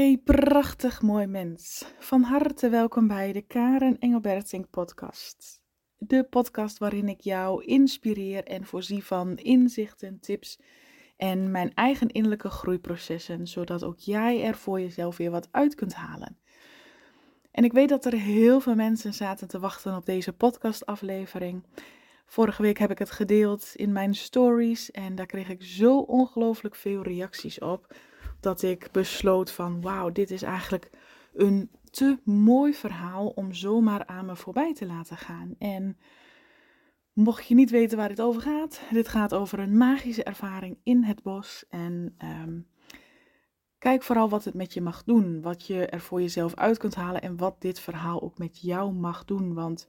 Hey, prachtig mooi mens. Van harte welkom bij de Karen Engelbertink podcast. De podcast waarin ik jou inspireer en voorzie van inzichten, tips en mijn eigen innerlijke groeiprocessen, zodat ook jij er voor jezelf weer wat uit kunt halen. En ik weet dat er heel veel mensen zaten te wachten op deze podcastaflevering. Vorige week heb ik het gedeeld in mijn stories en daar kreeg ik zo ongelooflijk veel reacties op dat ik besloot van wauw, dit is eigenlijk een te mooi verhaal om zomaar aan me voorbij te laten gaan. En mocht je niet weten waar dit over gaat, dit gaat over een magische ervaring in het bos. En um, kijk vooral wat het met je mag doen, wat je er voor jezelf uit kunt halen en wat dit verhaal ook met jou mag doen. Want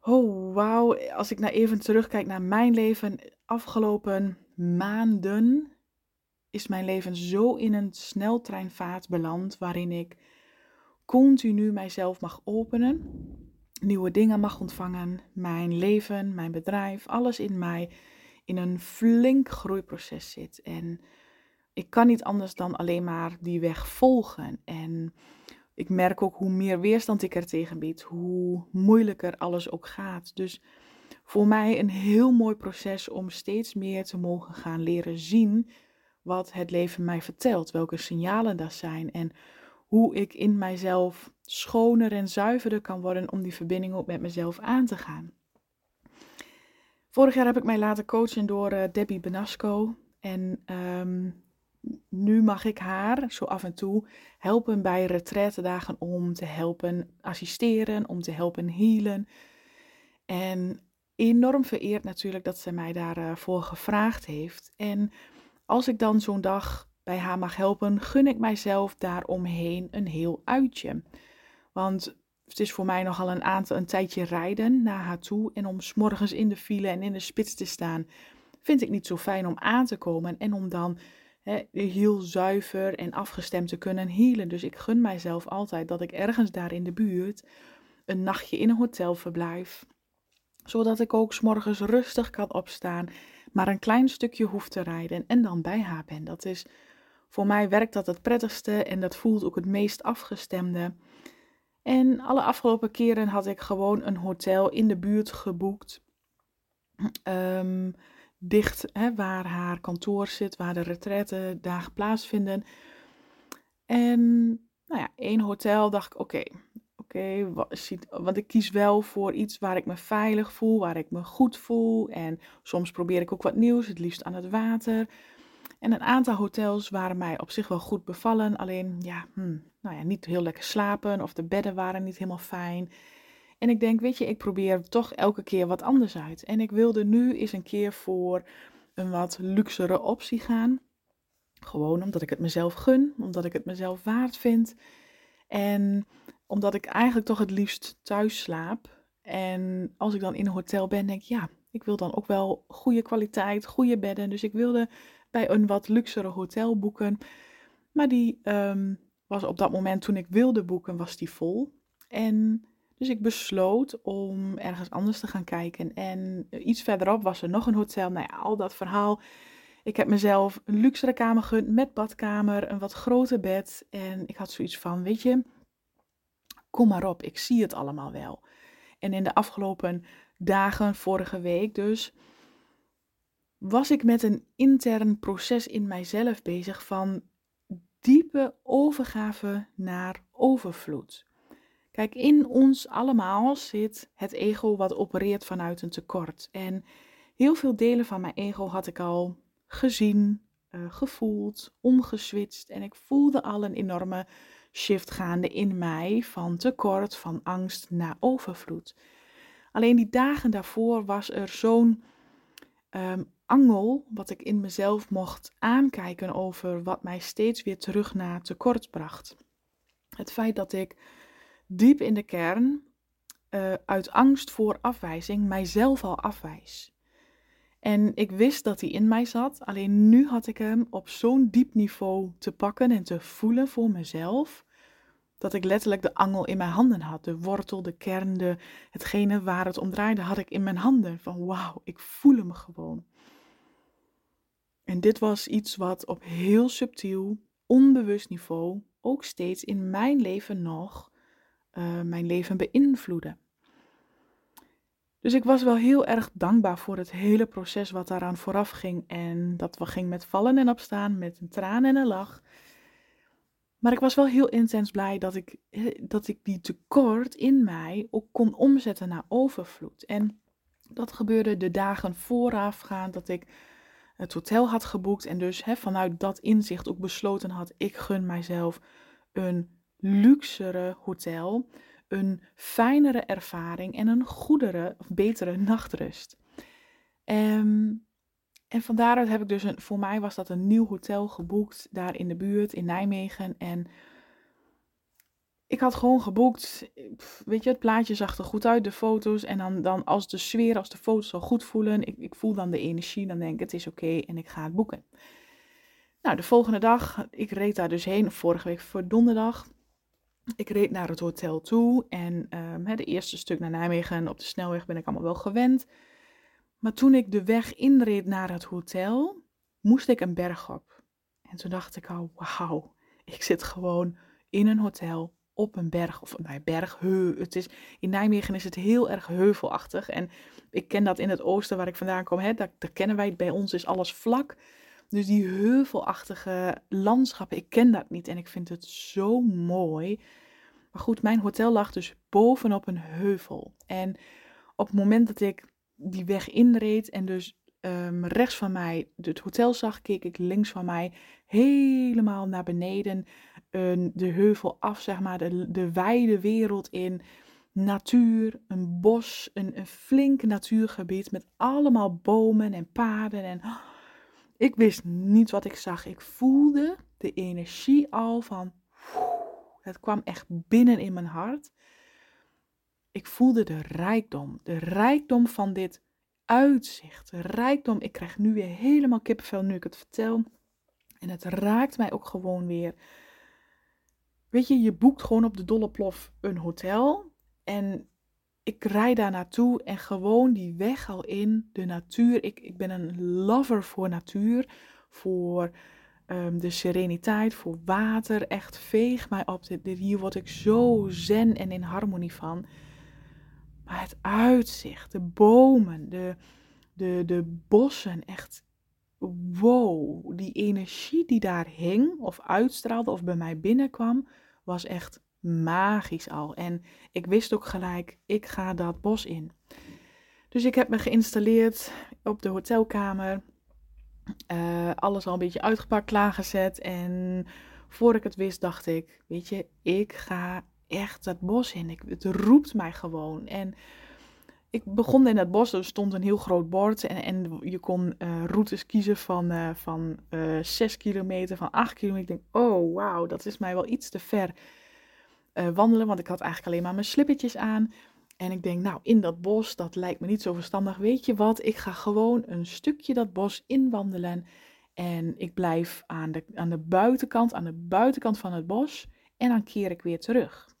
oh wauw, als ik nou even terugkijk naar mijn leven, afgelopen maanden is mijn leven zo in een sneltreinvaart beland waarin ik continu mijzelf mag openen, nieuwe dingen mag ontvangen, mijn leven, mijn bedrijf, alles in mij in een flink groeiproces zit. En ik kan niet anders dan alleen maar die weg volgen. En ik merk ook hoe meer weerstand ik er tegen bied, hoe moeilijker alles ook gaat. Dus voor mij een heel mooi proces om steeds meer te mogen gaan leren zien wat het leven mij vertelt, welke signalen dat zijn en hoe ik in mijzelf schoner en zuiverder kan worden om die verbinding ook met mezelf aan te gaan. Vorig jaar heb ik mij laten coachen door uh, Debbie Benasco en um, nu mag ik haar zo af en toe helpen bij retretendagen om te helpen assisteren, om te helpen healen. En enorm vereerd natuurlijk dat ze mij daarvoor uh, gevraagd heeft. En als ik dan zo'n dag bij haar mag helpen, gun ik mijzelf daaromheen een heel uitje. Want het is voor mij nogal een aantal een tijdje rijden naar haar toe. En om s'morgens in de file en in de spits te staan, vind ik niet zo fijn om aan te komen. En om dan heel zuiver en afgestemd te kunnen healen. Dus ik gun mijzelf altijd dat ik ergens daar in de buurt een nachtje in een hotel verblijf. Zodat ik ook s'morgens rustig kan opstaan maar een klein stukje hoef te rijden en dan bij haar ben. Dat is voor mij werkt dat het prettigste en dat voelt ook het meest afgestemde. En alle afgelopen keren had ik gewoon een hotel in de buurt geboekt. Um, dicht hè, waar haar kantoor zit, waar de retraite dagen plaatsvinden. En nou ja, één hotel dacht ik, oké, oké, want ik kies wel voor iets waar ik me veilig voel, waar ik me goed voel. En soms probeer ik ook wat nieuws, het liefst aan het water. En een aantal hotels waren mij op zich wel goed bevallen. Alleen, ja, hmm, nou ja, niet heel lekker slapen of de bedden waren niet helemaal fijn. En ik denk, weet je, ik probeer toch elke keer wat anders uit. En ik wilde nu eens een keer voor een wat luxere optie gaan. Gewoon omdat ik het mezelf gun, omdat ik het mezelf waard vind. En omdat ik eigenlijk toch het liefst thuis slaap. En als ik dan in een hotel ben, denk ik, ja, ik wil dan ook wel goede kwaliteit, goede bedden. Dus ik wilde bij een wat luxere hotel boeken. Maar die um, was op dat moment, toen ik wilde boeken, was die vol. En dus ik besloot om ergens anders te gaan kijken. En iets verderop was er nog een hotel. Nou ja, al dat verhaal. Ik heb mezelf een luxere kamer gegund met badkamer, een wat groter bed. En ik had zoiets van, weet je, kom maar op, ik zie het allemaal wel. En in de afgelopen dagen, vorige week dus, was ik met een intern proces in mijzelf bezig van diepe overgave naar overvloed. Kijk, in ons allemaal zit het ego wat opereert vanuit een tekort. En heel veel delen van mijn ego had ik al gezien, uh, gevoeld, omgeswitcht. En ik voelde al een enorme shift gaande in mij van tekort, van angst naar overvloed. Alleen die dagen daarvoor was er zo'n ehm, angel wat ik in mezelf mocht aankijken over wat mij steeds weer terug naar tekort bracht. Het feit dat ik diep in de kern uh, uit angst voor afwijzing mijzelf al afwijs. En ik wist dat hij in mij zat, alleen nu had ik hem op zo'n diep niveau te pakken en te voelen voor mezelf, dat ik letterlijk de angel in mijn handen had. De wortel, de kern, de, hetgene waar het om draaide, had ik in mijn handen. Van wauw, ik voel hem gewoon. En dit was iets wat op heel subtiel onbewust niveau ook steeds in mijn leven nog uh, mijn leven beïnvloeden. Dus ik was wel heel erg dankbaar voor het hele proces wat daaraan vooraf ging. En dat we ging met vallen en opstaan, met een traan en een lach. Maar ik was wel heel intens blij dat ik, dat ik die tekort in mij ook kon omzetten naar overvloed. En dat gebeurde de dagen voorafgaand dat ik het hotel had geboekt. En dus vanuit dat inzicht ook besloten had, ik gun mijzelf een luxere hotel een fijnere ervaring en een goedere of betere nachtrust. Um, en van daaruit heb ik dus, een, voor mij was dat een nieuw hotel geboekt daar in de buurt in Nijmegen. En ik had gewoon geboekt, weet je, het plaatje zag er goed uit, de foto's. En dan, dan als de sfeer, als de foto's al goed voelen, ik, ik voel dan de energie, dan denk ik het is oké en ik ga het boeken. Nou, de volgende dag, ik reed daar dus heen, vorige week voor donderdag. Ik reed naar het hotel toe en um, het eerste stuk naar Nijmegen op de snelweg ben ik allemaal wel gewend. Maar toen ik de weg inreed naar het hotel, moest ik een berg op. En toen dacht ik al, wauw, ik zit gewoon in een hotel op een berg, of bij berg, heu. Het is, in Nijmegen is het heel erg heuvelachtig. En ik ken dat in het oosten waar ik vandaan kom, hè, kennen wij bij ons is alles vlak. Dus die heuvelachtige landschappen, ik ken dat niet en ik vind het zo mooi. Maar goed, mijn hotel lag dus bovenop een heuvel. En op het moment dat ik die weg inreed en dus um, rechts van mij het hotel zag, keek ik links van mij helemaal naar beneden. de heuvel af, zeg maar, de, de wijde wereld in. Natuur, een bos, een, een flink natuurgebied met allemaal bomen en paden. En ik wist niet wat ik zag. Ik voelde de energie al van. Het kwam echt binnen in mijn hart. Ik voelde de rijkdom, de rijkdom van dit uitzicht, de rijkdom. Ik krijg nu weer helemaal kippenvel nu ik het vertel. En het raakt mij ook gewoon weer. Weet je, je boekt gewoon op de dolle plof een hotel. En ik rijd daar naartoe en gewoon die weg al in, de natuur. Ik, ik ben een lover voor natuur, voor um, de sereniteit, voor water. Echt veeg mij op. Hier word ik zo zen en in harmonie van. Maar het uitzicht, de bomen, de, de, de bossen, echt wow. Die energie die daar hing of uitstraalde of bij mij binnenkwam, was echt magisch al. En ik wist ook gelijk, ik ga dat bos in. Dus ik heb me geïnstalleerd op de hotelkamer. Uh, alles al een beetje uitgepakt, klaargezet. En voor ik het wist, dacht ik: Weet je, ik ga echt dat bos in. Ik, het roept mij gewoon. En ik begon in het bos, er stond een heel groot bord. En, en je kon uh, routes kiezen van, uh, van 6 kilometer, van 8 kilometer. Ik denk: Oh, wauw, dat is mij wel iets te ver wandelen. Want ik had eigenlijk alleen maar mijn slippertjes aan. En ik denk, nou, in dat bos, dat lijkt me niet zo verstandig. Weet je wat? Ik ga gewoon een stukje dat bos inwandelen. En ik blijf aan de, aan de buitenkant, aan de buitenkant van het bos. En dan keer ik weer terug.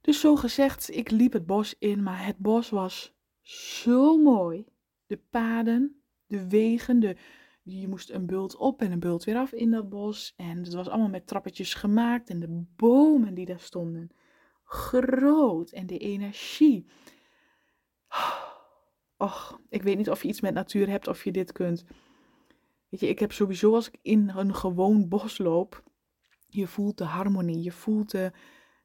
Dus zo gezegd, ik liep het bos in, maar het bos was zo mooi. De paden, de wegen, de, je moest een bult op en een bult weer af in dat bos. En het was allemaal met trappetjes gemaakt en de bomen die daar stonden groot en de energie. Och, ik weet niet of je iets met natuur hebt of je dit kunt. Weet je, ik heb sowieso als ik in een gewoon bos loop, je voelt de harmonie, je voelt de,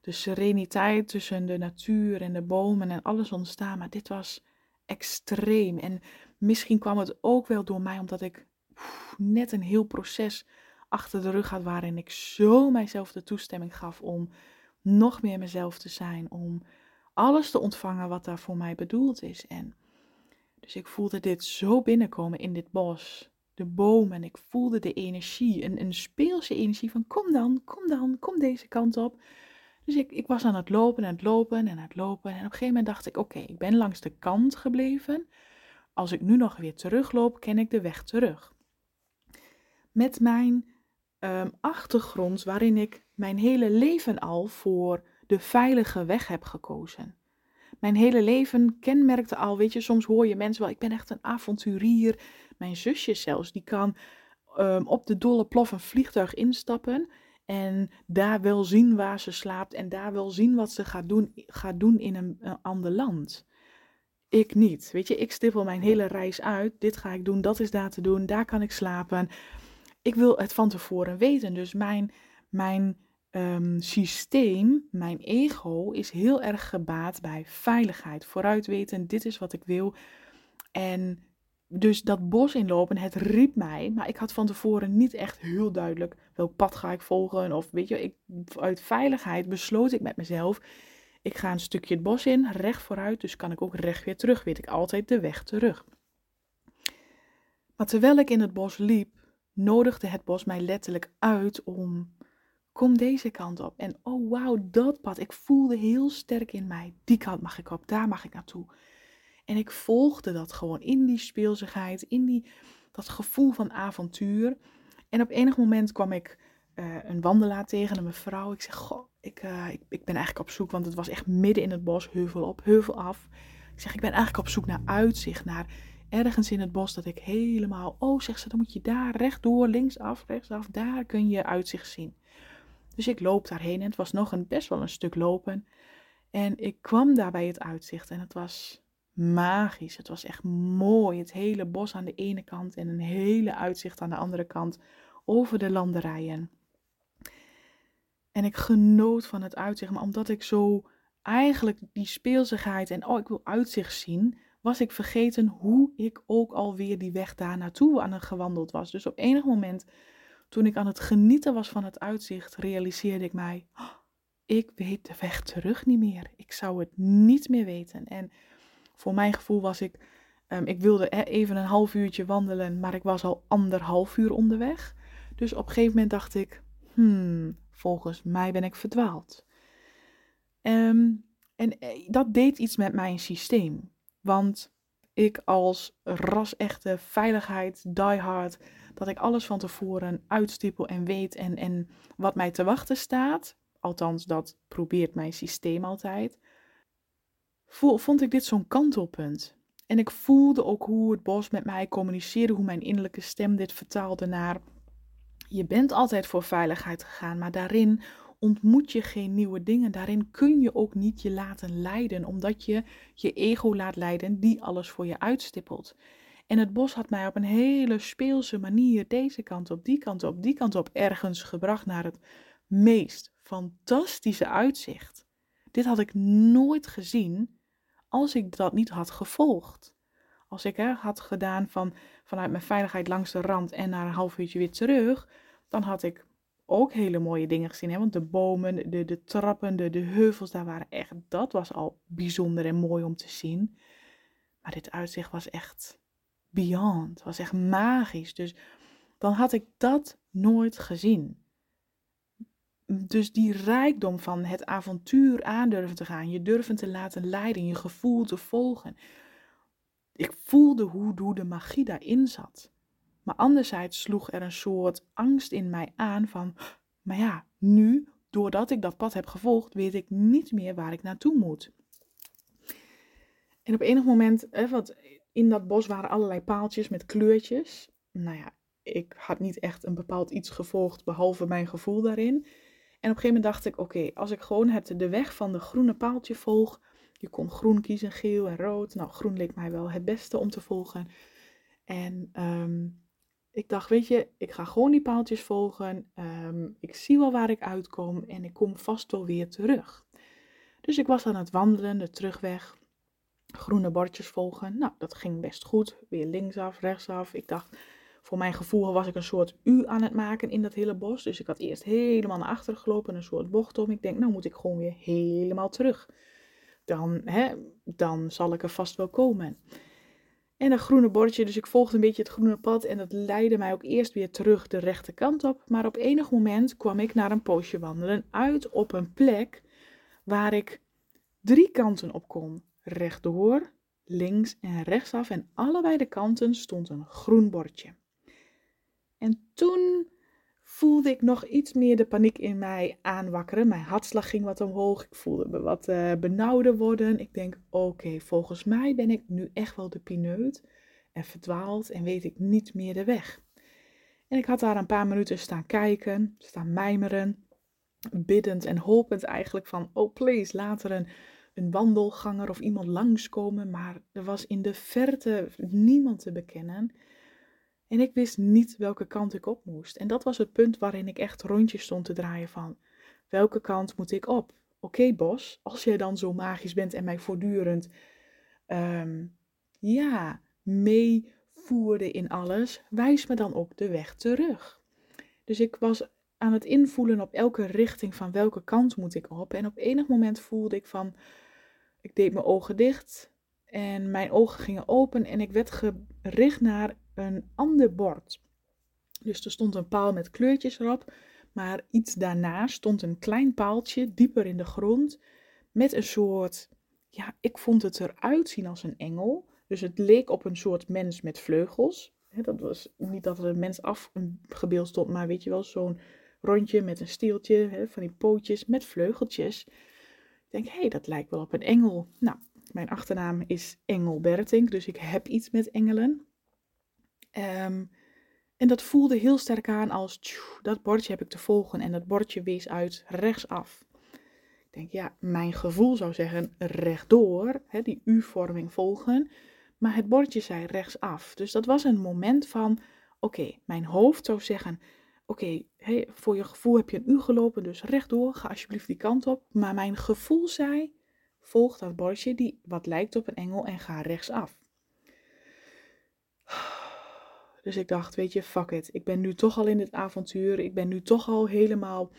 de sereniteit tussen de natuur en de bomen en alles ontstaan. Maar dit was extreem. En misschien kwam het ook wel door mij, omdat ik net een heel proces achter de rug had waarin ik zo mijzelf de toestemming gaf om nog meer mezelf te zijn, om alles te ontvangen wat daar voor mij bedoeld is. En dus ik voelde dit zo binnenkomen in dit bos, de bomen, en ik voelde de energie, een, een speelse energie van kom dan, kom dan, kom deze kant op. Dus ik, ik was aan het lopen en het lopen en het lopen. En op een gegeven moment dacht ik, oké, ik ben langs de kant gebleven. Als ik nu nog weer terugloop, ken ik de weg terug. Met mijn um, achtergrond waarin ik mijn hele leven al voor de veilige weg heb gekozen. Mijn hele leven kenmerkte al, weet je, soms hoor je mensen wel, ik ben echt een avonturier. Mijn zusje zelfs, die kan ehm, op de dolle plof een vliegtuig instappen en daar wel zien waar ze slaapt en daar wel zien wat ze gaat doen, gaat doen in een, een ander land. Ik niet. Weet je, ik stippel mijn hele reis uit. Dit ga ik doen, dat is daar te doen, daar kan ik slapen. Ik wil het van tevoren weten. Dus mijn, mijn um, systeem, mijn ego, is heel erg gebaat bij veiligheid. Vooruit weten, dit is wat ik wil. En dus dat bos inlopen, het riep mij, maar ik had van tevoren niet echt heel duidelijk welk pad ga ik volgen. Of weet je, ik, uit veiligheid besloot ik met mezelf, ik ga een stukje het bos in, recht vooruit, dus kan ik ook recht weer terug. Weet ik altijd de weg terug. Maar terwijl ik in het bos liep, nodigde het bos mij letterlijk uit om kom deze kant op. En oh wauw, dat pad. Ik voelde heel sterk in mij. Die kant mag ik op, daar mag ik naartoe. En ik volgde dat gewoon in die speelsigheid, in die, dat gevoel van avontuur. En op enig moment kwam ik uh, een wandelaar tegen, een mevrouw. Ik zeg, goh, ik, uh, ik, ik ben eigenlijk op zoek, want het was echt midden in het bos, heuvel op, heuvel af. Ik zeg, ik ben eigenlijk op zoek naar uitzicht, naar ergens in het bos dat ik helemaal, oh, zegt ze, dan moet je daar rechtdoor, linksaf, rechtsaf, daar kun je uitzicht zien. Dus ik loop daarheen en het was nog een, best wel een stuk lopen. En ik kwam daar bij het uitzicht en het was magisch. Het was echt mooi. Het hele bos aan de ene kant en een hele uitzicht aan de andere kant over de landerijen. En ik genoot van het uitzicht, maar omdat ik zo eigenlijk die speelsigheid en oh, ik wil uitzicht zien, was ik vergeten hoe ik ook alweer die weg daar naartoe aan het gewandeld was. Dus op enig moment toen ik aan het genieten was van het uitzicht, realiseerde ik mij: oh, ik weet de weg terug niet meer. Ik zou het niet meer weten. En voor mijn gevoel was ik, um, ik wilde even een half uurtje wandelen, maar ik was al anderhalf uur onderweg. Dus op een gegeven moment dacht ik: hmm, volgens mij ben ik verdwaald. Um, en eh, dat deed iets met mijn systeem. Want ik als ras-echte veiligheid, diehard, dat ik alles van tevoren uitstippel en weet en, en wat mij te wachten staat. Althans, dat probeert mijn systeem altijd. vond ik dit zo'n kantelpunt. En ik voelde ook hoe het bos met mij communiceerde, hoe mijn innerlijke stem dit vertaalde naar. Je bent altijd voor veiligheid gegaan, maar daarin ontmoet je geen nieuwe dingen. Daarin kun je ook niet je laten leiden, omdat je je ego laat leiden die alles voor je uitstippelt. En het bos had mij op een hele speelse manier deze kant op, die kant op, die kant op ergens gebracht naar het meest fantastische uitzicht. Dit had ik nooit gezien als ik dat niet had gevolgd. Als ik er had gedaan van, vanuit mijn veiligheid langs de rand en na een half uurtje weer terug, dan had ik ook hele mooie dingen gezien. Hè? Want de bomen, de, de trappen, de, de heuvels, daar waren echt, dat was al bijzonder en mooi om te zien. Maar dit uitzicht was echt beyond. Was echt magisch. Dus dan had ik dat nooit gezien. Dus die rijkdom van het avontuur aandurven te gaan, je durven te laten leiden, je gevoel te volgen. Ik voelde hoe, hoe de magie daarin zat. Maar anderzijds sloeg er een soort angst in mij aan van, maar ja, nu, doordat ik dat pad heb gevolgd, weet ik niet meer waar ik naartoe moet. En op enig moment, hè, in dat bos waren allerlei paaltjes met kleurtjes. Nou ja, ik had niet echt een bepaald iets gevolgd, behalve mijn gevoel daarin. En op een gegeven moment dacht ik, oké, als ik gewoon het, de weg van de groene paaltje volg. Je kon groen kiezen, geel en rood. Nou, groen leek mij wel het beste om te volgen. En ehm, ik dacht, weet je, ik ga gewoon die paaltjes volgen. Ehm, ik zie wel waar ik uitkom en ik kom vast wel weer terug. Dus ik was aan het wandelen, de terugweg groene bordjes volgen. Nou, dat ging best goed. Weer linksaf, rechtsaf. Ik dacht, voor mijn gevoel was ik een soort U aan het maken in dat hele bos. Dus ik had eerst helemaal naar achter gelopen, een soort bocht om. Ik denk, nou moet ik gewoon weer helemaal terug. Dan, hè, dan zal ik er vast wel komen. En een groene bordje, dus ik volgde een beetje het groene pad en dat leidde mij ook eerst weer terug de rechterkant op. Maar op enig moment kwam ik naar een poosje wandelen uit op een plek waar ik drie kanten op kon rechtdoor, links en rechtsaf en allebei de kanten stond een groen bordje. En toen voelde ik nog iets meer de paniek in mij aanwakkeren. Mijn hartslag ging wat omhoog. Ik voelde me wat uh, benauwder worden. Ik denk, oké, volgens mij ben ik nu echt wel de pineut en verdwaald en weet ik niet meer de weg. En ik had daar een paar minuten staan kijken, staan mijmeren, biddend en hopend eigenlijk van, oh please, laat er een, een wandelganger of iemand langskomen. Maar er was in de verte niemand te bekennen. En ik wist niet welke kant ik op moest. En dat was het punt waarin ik echt rondjes stond te draaien van, welke kant moet ik op? Oké Bos, als jij dan zo magisch bent en mij voortdurend, ehm, ja, meevoerde in alles, wijs me dan ook de weg terug. Dus ik was aan het invoelen op elke richting van welke kant moet ik op. En op enig moment voelde ik van, ik deed mijn ogen dicht en mijn ogen gingen open en ik werd gericht naar een ander bord. Dus er stond een paal met kleurtjes erop, maar iets daarnaast stond een klein paaltje dieper in de grond met een soort, ja, ik vond het eruit zien als een engel. Dus het leek op een soort mens met vleugels. dat was niet dat er een mens afgebeeld stond, maar weet je wel, zo'n rondje met een steeltje, van die pootjes met vleugeltjes. Ik denk, hé, hey, dat lijkt wel op een engel. Nou, mijn achternaam is Engel Bertink, dus ik heb iets met engelen. Ehm, en dat voelde heel sterk aan als, dat bordje heb ik te volgen en dat bordje wees uit rechtsaf. Ik denk, ja, mijn gevoel zou zeggen rechtdoor, hè, die U-vorming volgen. Maar het bordje zei rechtsaf. Dus dat was een moment van, oké, mijn hoofd zou zeggen, oké, voor je gevoel heb je een U gelopen, dus rechtdoor, ga alsjeblieft die kant op. Maar mijn gevoel zei, volg dat bordje die wat lijkt op een engel en ga rechtsaf. Dus ik dacht, weet je, fuck it. Ik ben nu toch al in dit avontuur. Ik ben nu toch al helemaal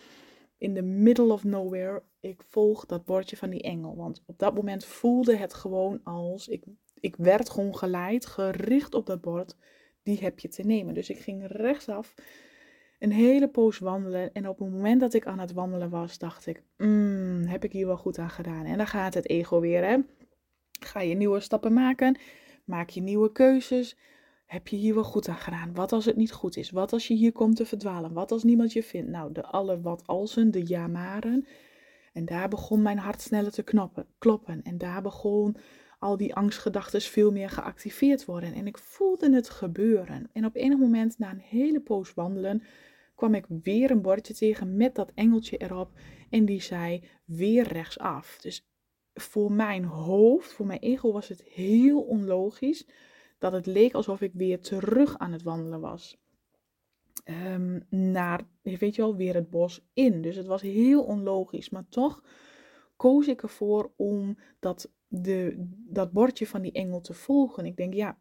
in the middle of nowhere. Ik volg dat bordje van die engel. Want op dat moment voelde het gewoon als, ik, ik werd gewoon geleid, gericht op dat bord. Die heb je te nemen. Dus ik ging rechtsaf een hele poos wandelen. En op het moment dat ik aan het wandelen was, dacht ik, mm, heb ik hier wel goed aan gedaan. En dan gaat het ego weer, hè. Ga je nieuwe stappen maken, maak je nieuwe keuzes. Heb je hier wel goed aan gedaan? Wat als het niet goed is? Wat als je hier komt te verdwalen? Wat als niemand je vindt? Nou, de alle wat alsen, de jamaren. En daar begon mijn hart sneller te knoppen, kloppen. En daar begon al die angstgedachten veel meer geactiveerd worden. En ik voelde het gebeuren. En op enig moment, na een hele poos wandelen, kwam ik weer een bordje tegen met dat engeltje erop. En die zei weer rechtsaf. Dus voor mijn hoofd, voor mijn ego was het heel onlogisch dat het leek alsof ik weer terug aan het wandelen was. Um, naar, weet je wel, weer het bos in. Dus het was heel onlogisch. Maar toch koos ik ervoor om dat, de, dat bordje van die engel te volgen. Ik denk, ja,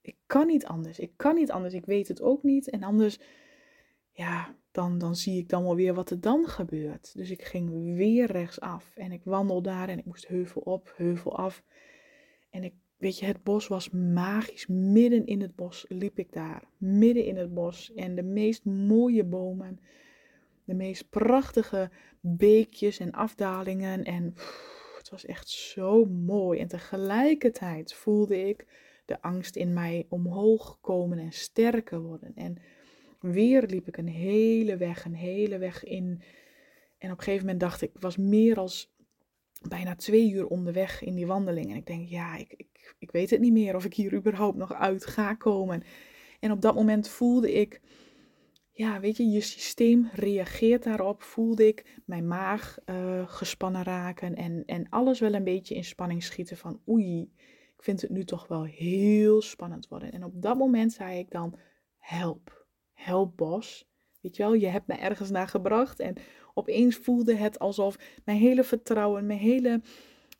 ik kan niet anders. Ik kan niet anders. Ik weet het ook niet. En anders, ja, dan, dan zie ik dan wel weer wat er dan gebeurt. Dus ik ging weer rechtsaf. En ik wandel daar en ik moest heuvel op, heuvel af. En ik weet je, het bos was magisch. Midden in het bos liep ik daar. Midden in het bos. En de meest mooie bomen. De meest prachtige beekjes en afdalingen. En het was echt zo mooi. En tegelijkertijd voelde ik de angst in mij omhoog komen en sterker worden. En weer liep ik een hele weg, een hele weg in. En op een gegeven moment dacht ik, ik was meer als bijna twee uur onderweg in die wandeling. En ik denk, ja, ik, ik weet het niet meer of ik hier überhaupt nog uit ga komen. En op dat moment voelde ik, ja, weet je, je systeem reageert daarop. Voelde ik mijn maag uh, gespannen raken en, en alles wel een beetje in spanning schieten van, oei, ik vind het nu toch wel heel spannend worden. En op dat moment zei ik dan, help, help Bos. Weet je wel, je hebt me ergens naar gebracht en opeens voelde het alsof mijn hele vertrouwen, mijn hele,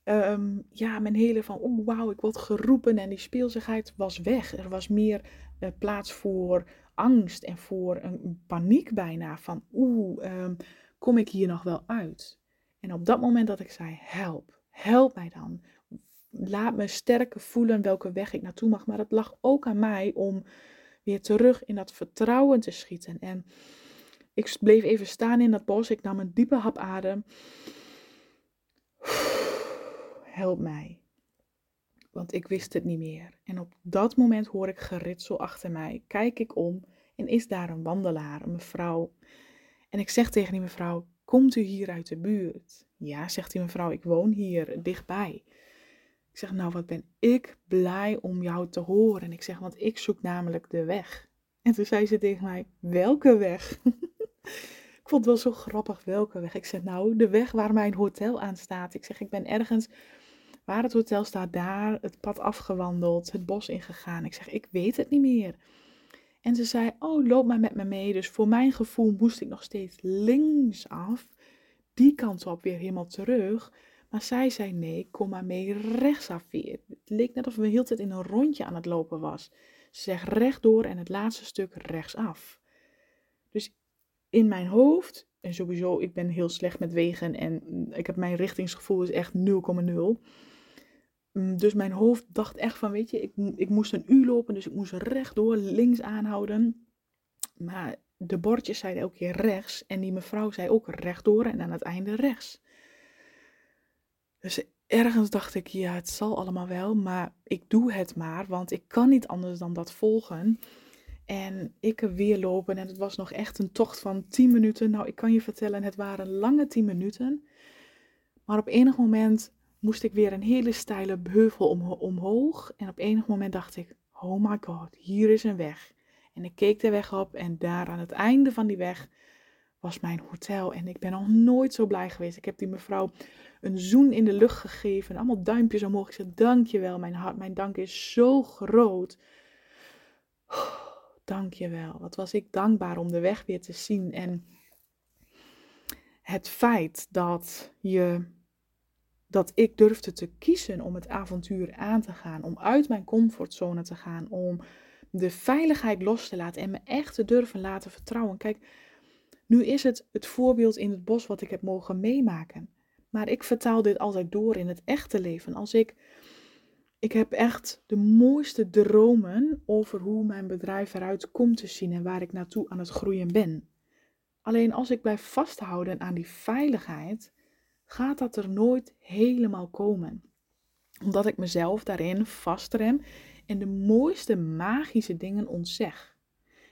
um, ja, mijn hele van, oh wauw, ik word geroepen en die speelsigheid was weg. Er was meer uh, plaats voor angst en voor een paniek bijna van, oeh, um, kom ik hier nog wel uit? En op dat moment dat ik zei, help, help mij dan. Laat me sterker voelen welke weg ik naartoe mag. Maar het lag ook aan mij om weer terug in dat vertrouwen te schieten. En ik bleef even staan in dat bos. Ik nam een diepe hap adem. Help mij. Want ik wist het niet meer. En op dat moment hoor ik geritsel achter mij. Kijk ik om en is daar een wandelaar, een mevrouw. En ik zeg tegen die mevrouw: Komt u hier uit de buurt? Ja, zegt die mevrouw, ik woon hier dichtbij. Ik zeg, nou wat ben ik blij om jou te horen. En ik zeg, want ik zoek namelijk de weg. En toen zei ze tegen mij, welke weg? ik vond het wel zo grappig, welke weg? Ik zeg, nou, de weg waar mijn hotel aan staat. Ik zeg, ik ben ergens waar het hotel staat, daar het pad afgewandeld, het bos ingegaan. Ik zeg, ik weet het niet meer. En ze zei, oh, loop maar met me mee. Dus voor mijn gevoel moest ik nog steeds linksaf, die kant op weer helemaal terug. Maar zij zei, nee, kom maar mee rechtsaf weer. Het leek net of we heel tijd in een rondje aan het lopen was. Ze zegt rechtdoor en het laatste stuk rechtsaf. Dus in mijn hoofd, en sowieso, ik ben heel slecht met wegen en ik heb mijn richtingsgevoel is echt 0,0. Dus mijn hoofd dacht echt van, weet je, ik, ik moest een uur lopen, dus ik moest rechtdoor, links aanhouden. Maar de bordjes zeiden elke keer rechts en die mevrouw zei ook rechtdoor en aan het einde rechts. Dus ergens dacht ik, ja, het zal allemaal wel, maar ik doe het maar, want ik kan niet anders dan dat volgen. En ik weer lopen en het was nog echt een tocht van 10 minuten. Nou, ik kan je vertellen, het waren lange 10 minuten. Maar op enig moment moest ik weer een hele steile heuvel om, omhoog. En op enig moment dacht ik, oh my god, hier is een weg. En ik keek de weg op en daar aan het einde van die weg was mijn hotel. En ik ben nog nooit zo blij geweest. Ik heb die mevrouw een zoen in de lucht gegeven. Allemaal duimpjes omhoog. Ik zei, dankjewel, mijn hart, mijn dank is zo groot. Dankjewel. Wat was ik dankbaar om de weg weer te zien. En het feit dat je dat ik durfde te kiezen om het avontuur aan te gaan, om uit mijn comfortzone te gaan, om de veiligheid los te laten en me echt te durven laten vertrouwen. Kijk, nu is het het voorbeeld in het bos wat ik heb mogen meemaken. Maar ik vertaal dit altijd door in het echte leven. Als ik, ik heb echt de mooiste dromen over hoe mijn bedrijf eruit komt te zien en waar ik naartoe aan het groeien ben. Alleen als ik blijf vasthouden aan die veiligheid, gaat dat er nooit helemaal komen. Omdat ik mezelf daarin vastrem en de mooiste magische dingen ontzeg.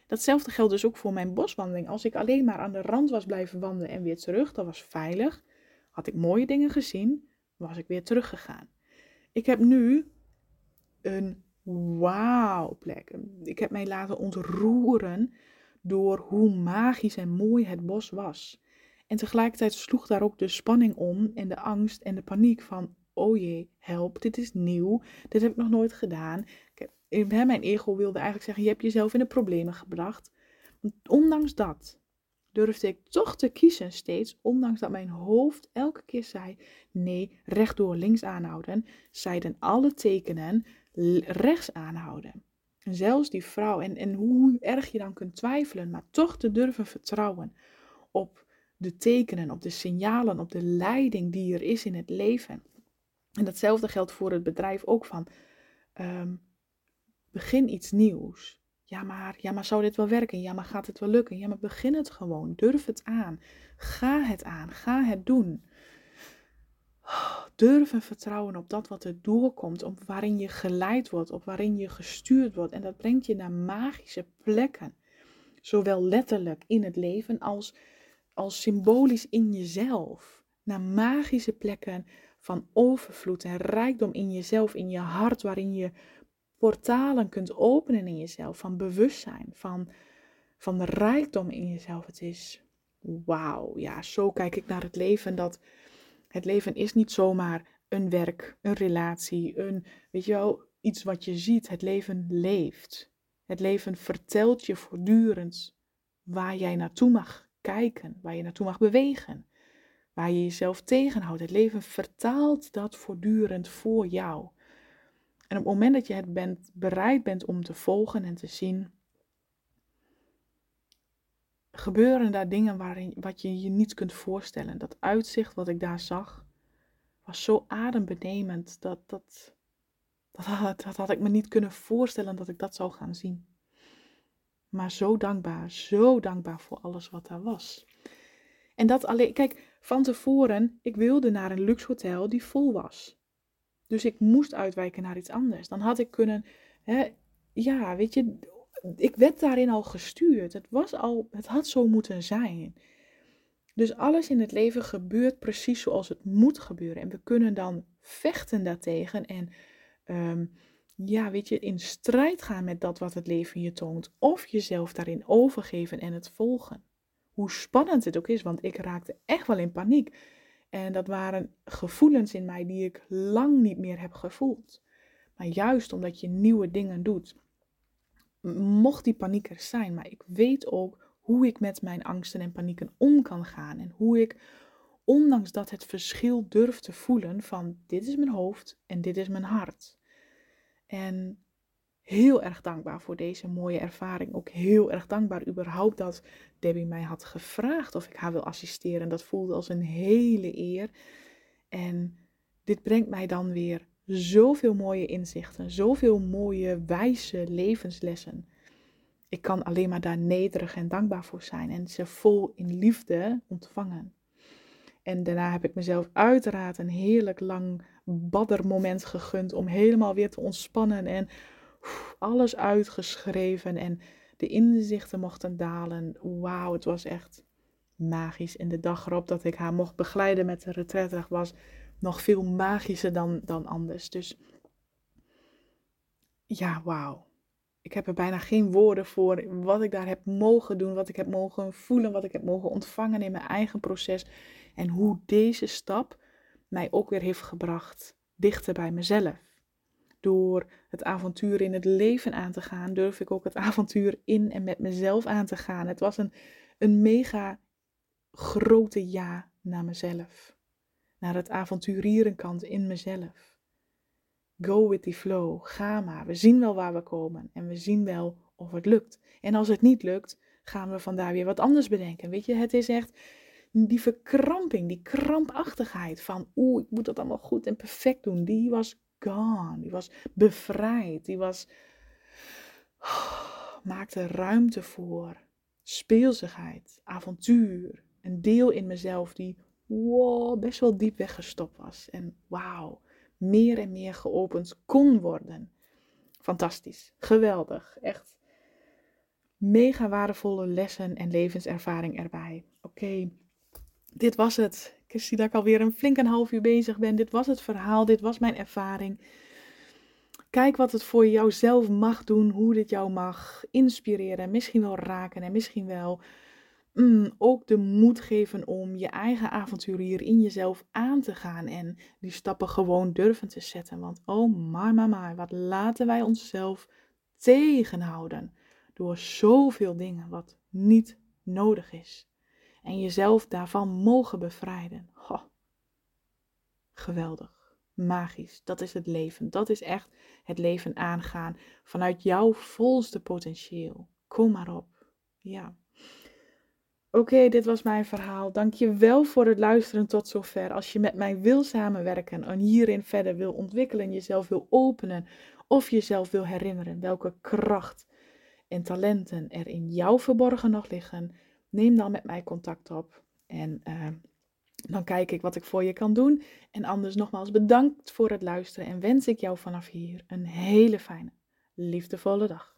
Datzelfde geldt dus ook voor mijn boswandeling. Als ik alleen maar aan de rand was blijven wandelen en weer terug, dat was veilig. Had ik mooie dingen gezien, was ik weer teruggegaan. Ik heb nu een wauw plek. Ik heb mij laten ontroeren door hoe magisch en mooi het bos was. En tegelijkertijd sloeg daar ook de spanning om en de angst en de paniek van, oh jee, help, dit is nieuw, dit heb ik nog nooit gedaan. Mijn ego wilde eigenlijk zeggen, je hebt jezelf in de problemen gebracht. Ondanks dat durfde ik toch te kiezen steeds, ondanks dat mijn hoofd elke keer zei, nee, rechtdoor links aanhouden, zeiden alle tekenen rechts aanhouden. En zelfs die vrouw, en, en hoe erg je dan kunt twijfelen, maar toch te durven vertrouwen op de tekenen, op de signalen, op de leiding die er is in het leven. En datzelfde geldt voor het bedrijf ook van ehm, begin iets nieuws. Ja maar, ja, maar zou dit wel werken? Ja, maar gaat het wel lukken? Ja, maar begin het gewoon. Durf het aan. Ga het aan. Ga het doen. Durf en vertrouwen op dat wat er doorkomt, op waarin je geleid wordt, op waarin je gestuurd wordt. En dat brengt je naar magische plekken. Zowel letterlijk in het leven als als symbolisch in jezelf. Naar magische plekken van overvloed en rijkdom in jezelf, in je hart, waarin je portalen kunt openen in jezelf van bewustzijn, van, van rijkdom in jezelf. Het is wauw, ja, zo kijk ik naar het leven. Dat het leven is niet zomaar een werk, een relatie, een, weet je wel, iets wat je ziet. Het leven leeft. Het leven vertelt je voortdurend waar jij naartoe mag kijken, waar je naartoe mag bewegen, waar je jezelf tegenhoudt. Het leven vertaalt dat voortdurend voor jou. En op het moment dat je het bent, bereid bent om te volgen en te zien, gebeuren daar dingen waarin, wat je je niet kunt voorstellen. Dat uitzicht wat ik daar zag, was zo adembenemend dat, dat, dat, dat had ik me niet kunnen voorstellen dat ik dat zou gaan zien. Maar zo dankbaar, zo dankbaar voor alles wat daar was. En dat alleen, kijk, van tevoren, ik wilde naar een luxe hotel die vol was. Dus ik moest uitwijken naar iets anders. Dan had ik kunnen, hè, ja, weet je, ik werd daarin al gestuurd. Het was al, het had zo moeten zijn. Dus alles in het leven gebeurt precies zoals het moet gebeuren. En we kunnen dan vechten daartegen en um, ja, weet je, in strijd gaan met dat wat het leven je toont. Of jezelf daarin overgeven en het volgen. Hoe spannend het ook is, want ik raakte echt wel in paniek. En dat waren gevoelens in mij die ik lang niet meer heb gevoeld. Maar juist omdat je nieuwe dingen doet, mocht die paniek er zijn. Maar ik weet ook hoe ik met mijn angsten en panieken om kan gaan. En hoe ik, ondanks dat het verschil durf te voelen van dit is mijn hoofd en dit is mijn hart. En heel erg dankbaar voor deze mooie ervaring. Ook heel erg dankbaar überhaupt dat Debbie mij had gevraagd of ik haar wil assisteren. Dat voelde als een hele eer. En dit brengt mij dan weer zoveel mooie inzichten, zoveel mooie wijze levenslessen. Ik kan alleen maar daar nederig en dankbaar voor zijn en ze vol in liefde ontvangen. En daarna heb ik mezelf uiteraard een heerlijk lang baddermoment gegund om helemaal weer te ontspannen en alles uitgeschreven en de inzichten mochten dalen. Wauw, het was echt magisch. En de dag erop dat ik haar mocht begeleiden met de retreat was nog veel magischer dan, dan anders. Dus ja, wauw. Ik heb er bijna geen woorden voor wat ik daar heb mogen doen, wat ik heb mogen voelen, wat ik heb mogen ontvangen in mijn eigen proces. En hoe deze stap mij ook weer heeft gebracht dichter bij mezelf. Door het avontuur in het leven aan te gaan, durf ik ook het avontuur in en met mezelf aan te gaan. Het was een, een mega grote ja naar mezelf. Naar het avonturierenkant in mezelf. Go with the flow. Ga maar. We zien wel waar we komen. En we zien wel of het lukt. En als het niet lukt, gaan we vandaar weer wat anders bedenken. Weet je, het is echt die verkramping, die krampachtigheid van oeh, ik moet dat allemaal goed en perfect doen. Die was gone. Die was bevrijd. Die was. maakte ruimte voor speelsigheid, avontuur. Een deel in mezelf die wow, best wel diep weggestopt was. En wauw, meer en meer geopend kon worden. Fantastisch, geweldig, echt mega waardevolle lessen en levenservaring erbij. Oké, dit was het. Ik zie dat ik alweer een flink een half uur bezig ben. Dit was het verhaal, dit was mijn ervaring. Kijk wat het voor jouzelf mag doen, hoe dit jou mag inspireren, misschien wel raken en misschien wel mm, ook de moed geven om je eigen avontuur hier in jezelf aan te gaan en die stappen gewoon durven te zetten. Want oh my, my, wat laten wij onszelf tegenhouden door zoveel dingen wat niet nodig is en jezelf daarvan mogen bevrijden. Geweldig, magisch, dat is het leven. Dat is echt het leven aangaan vanuit jouw volste potentieel. Kom maar op. Ja. Oké, dit was mijn verhaal. Dank je wel voor het luisteren tot zover. Als je met mij wil samenwerken en hierin verder wil ontwikkelen, jezelf wil openen of jezelf wil herinneren welke kracht en talenten er in jou verborgen nog liggen, neem dan met mij contact op. En uh, dan kijk ik wat ik voor je kan doen. En anders nogmaals bedankt voor het luisteren en wens ik jou vanaf hier een hele fijne, liefdevolle dag.